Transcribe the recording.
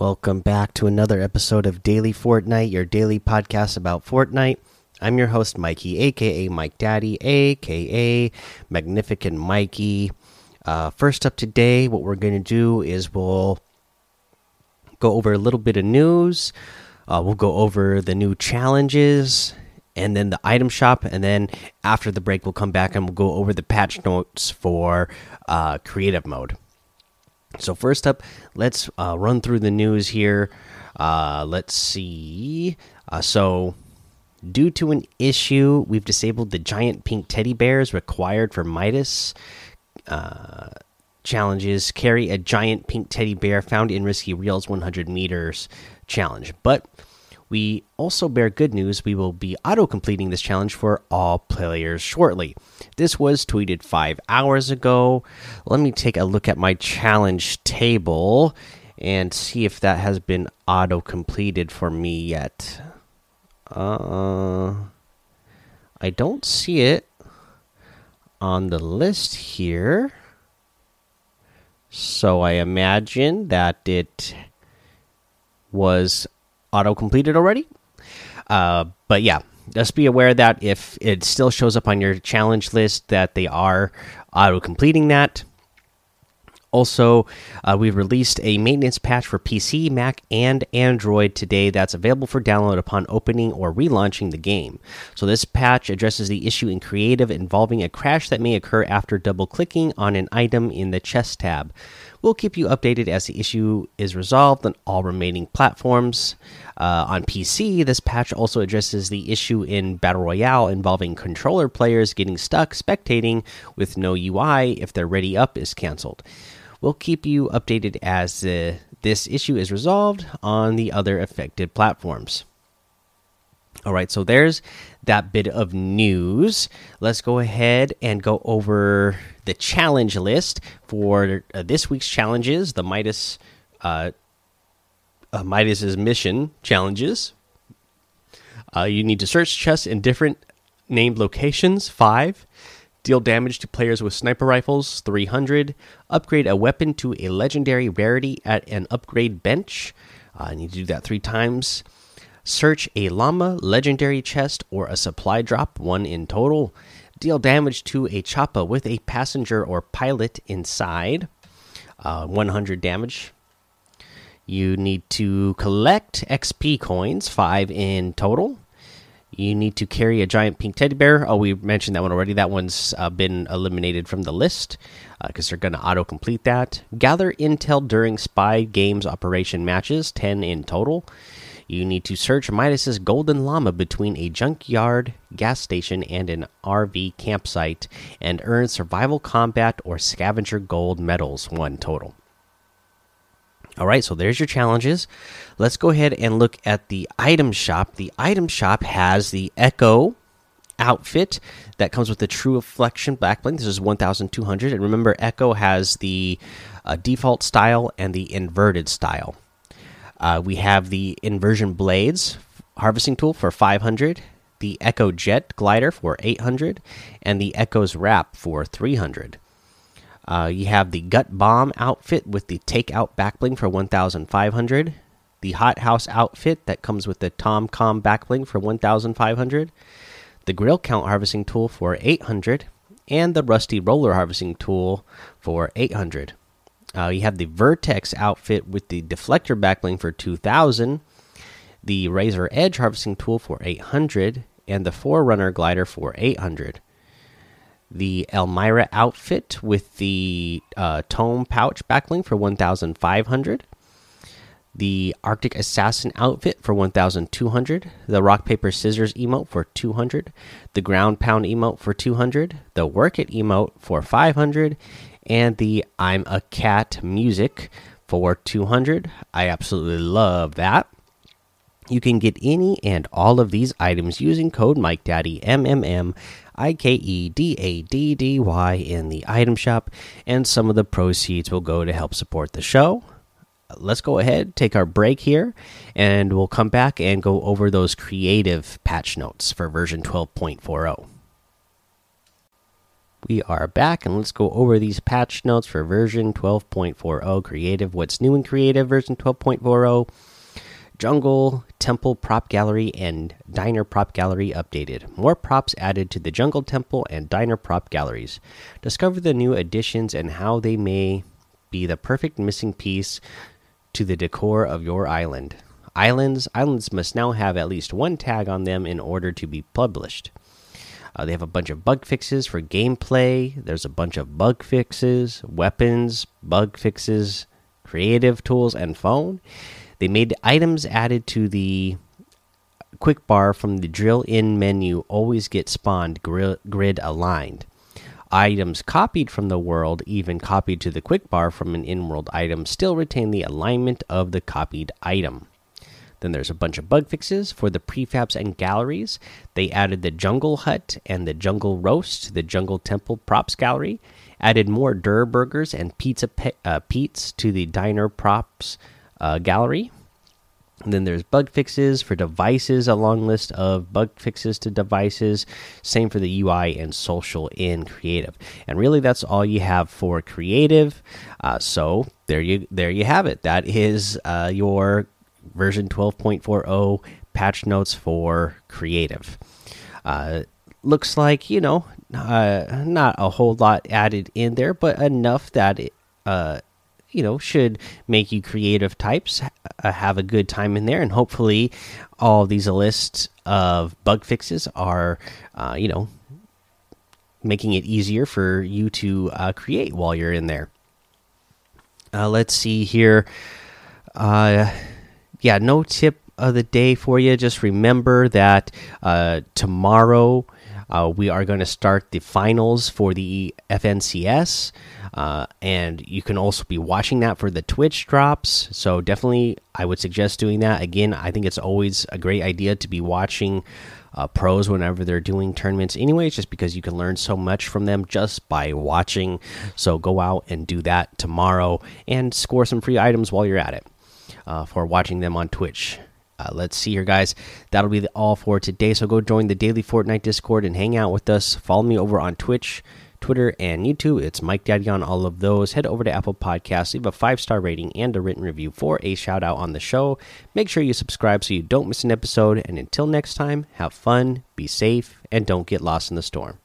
Welcome back to another episode of Daily Fortnite, your daily podcast about Fortnite. I'm your host, Mikey, aka Mike Daddy, aka Magnificent Mikey. Uh, first up today, what we're going to do is we'll go over a little bit of news. Uh, we'll go over the new challenges and then the item shop. And then after the break, we'll come back and we'll go over the patch notes for uh, creative mode. So first up, let's uh, run through the news here. Uh, let's see. Uh, so, due to an issue, we've disabled the giant pink teddy bears required for Midas uh, challenges. Carry a giant pink teddy bear found in Risky Reels 100 meters challenge, but we also bear good news. We will be auto completing this challenge for all players shortly. This was tweeted five hours ago. Let me take a look at my challenge table and see if that has been auto completed for me yet. Uh, I don't see it on the list here. So I imagine that it was auto completed already. Uh, but yeah, just be aware that if it still shows up on your challenge list, that they are auto completing that. Also, uh, we've released a maintenance patch for PC, Mac, and Android today that's available for download upon opening or relaunching the game. So, this patch addresses the issue in creative involving a crash that may occur after double clicking on an item in the chest tab. We'll keep you updated as the issue is resolved on all remaining platforms. Uh, on PC, this patch also addresses the issue in Battle Royale involving controller players getting stuck spectating with no UI if their ready up is cancelled. We'll keep you updated as uh, this issue is resolved on the other affected platforms. All right, so there's that bit of news. Let's go ahead and go over the challenge list for uh, this week's challenges. The Midas, uh, uh, Midas's mission challenges. Uh, you need to search chests in different named locations. Five. Deal damage to players with sniper rifles. 300. Upgrade a weapon to a legendary rarity at an upgrade bench. Uh, I need to do that three times. Search a llama, legendary chest, or a supply drop, one in total. Deal damage to a choppa with a passenger or pilot inside, uh, 100 damage. You need to collect XP coins, five in total. You need to carry a giant pink teddy bear. Oh, we mentioned that one already. That one's uh, been eliminated from the list because uh, they're going to auto complete that. Gather intel during spy games operation matches, 10 in total. You need to search Midas's golden llama between a junkyard, gas station, and an RV campsite and earn survival combat or scavenger gold medals, one total. All right, so there's your challenges. Let's go ahead and look at the item shop. The item shop has the Echo outfit that comes with the True Reflection backbling. This is 1200. And remember, Echo has the uh, default style and the inverted style. Uh, we have the inversion blades harvesting tool for 500, the Echo Jet glider for 800, and the Echo's wrap for 300. Uh, you have the gut bomb outfit with the takeout backbling for 1500, the hot house outfit that comes with the Tom Com backbling for 1500, the grill count harvesting tool for 800, and the rusty roller harvesting tool for 800. Uh, you have the Vertex outfit with the deflector backbling for 2000, the Razor Edge harvesting tool for 800, and the Forerunner glider for 800. The Elmira outfit with the uh, Tome pouch backbling for 1500. The Arctic Assassin outfit for 1200. The Rock Paper Scissors emote for 200. The Ground Pound emote for 200. The Work It emote for 500 and the I'm a Cat music for 200. I absolutely love that. You can get any and all of these items using code Mike Daddy M M M I K E D A D D Y in the item shop, and some of the proceeds will go to help support the show. Let's go ahead, take our break here, and we'll come back and go over those creative patch notes for version 12.40. we are back and let's go over these patch notes for version 12.40 creative what's new in creative version 12.40 jungle temple prop gallery and diner prop gallery updated. More props added to the jungle temple and diner prop galleries. Discover the new additions and how they may be the perfect missing piece to the decor of your island. Islands islands must now have at least one tag on them in order to be published uh, they have a bunch of bug fixes for gameplay. There's a bunch of bug fixes, weapons, bug fixes, creative tools, and phone. They made items added to the quick bar from the drill in menu always get spawned grid aligned. Items copied from the world, even copied to the quick bar from an in world item, still retain the alignment of the copied item. Then there's a bunch of bug fixes for the prefabs and galleries. They added the Jungle Hut and the Jungle Roast, to the Jungle Temple Props Gallery. Added more Durr Burgers and Pizza Pe uh, Pete's to the Diner Props uh, Gallery. And then there's bug fixes for devices, a long list of bug fixes to devices. Same for the UI and social in creative. And really, that's all you have for creative. Uh, so there you there you have it. That is uh, your version 12.40 patch notes for creative. Uh, looks like, you know, uh, not a whole lot added in there, but enough that it, uh, you know, should make you creative types uh, have a good time in there. And hopefully, all these lists of bug fixes are, uh, you know, making it easier for you to uh, create while you're in there. Uh, let's see here. Uh, yeah, no tip of the day for you. Just remember that uh, tomorrow uh, we are going to start the finals for the FNCS. Uh, and you can also be watching that for the Twitch drops. So, definitely, I would suggest doing that. Again, I think it's always a great idea to be watching uh, pros whenever they're doing tournaments, anyways, just because you can learn so much from them just by watching. So, go out and do that tomorrow and score some free items while you're at it uh, for watching them on Twitch. Uh, let's see here, guys. That'll be all for today. So go join the daily Fortnite Discord and hang out with us. Follow me over on Twitch, Twitter, and YouTube. It's Mike Daddy on all of those. Head over to Apple Podcasts, leave a five star rating and a written review for a shout out on the show. Make sure you subscribe so you don't miss an episode. And until next time, have fun, be safe, and don't get lost in the storm.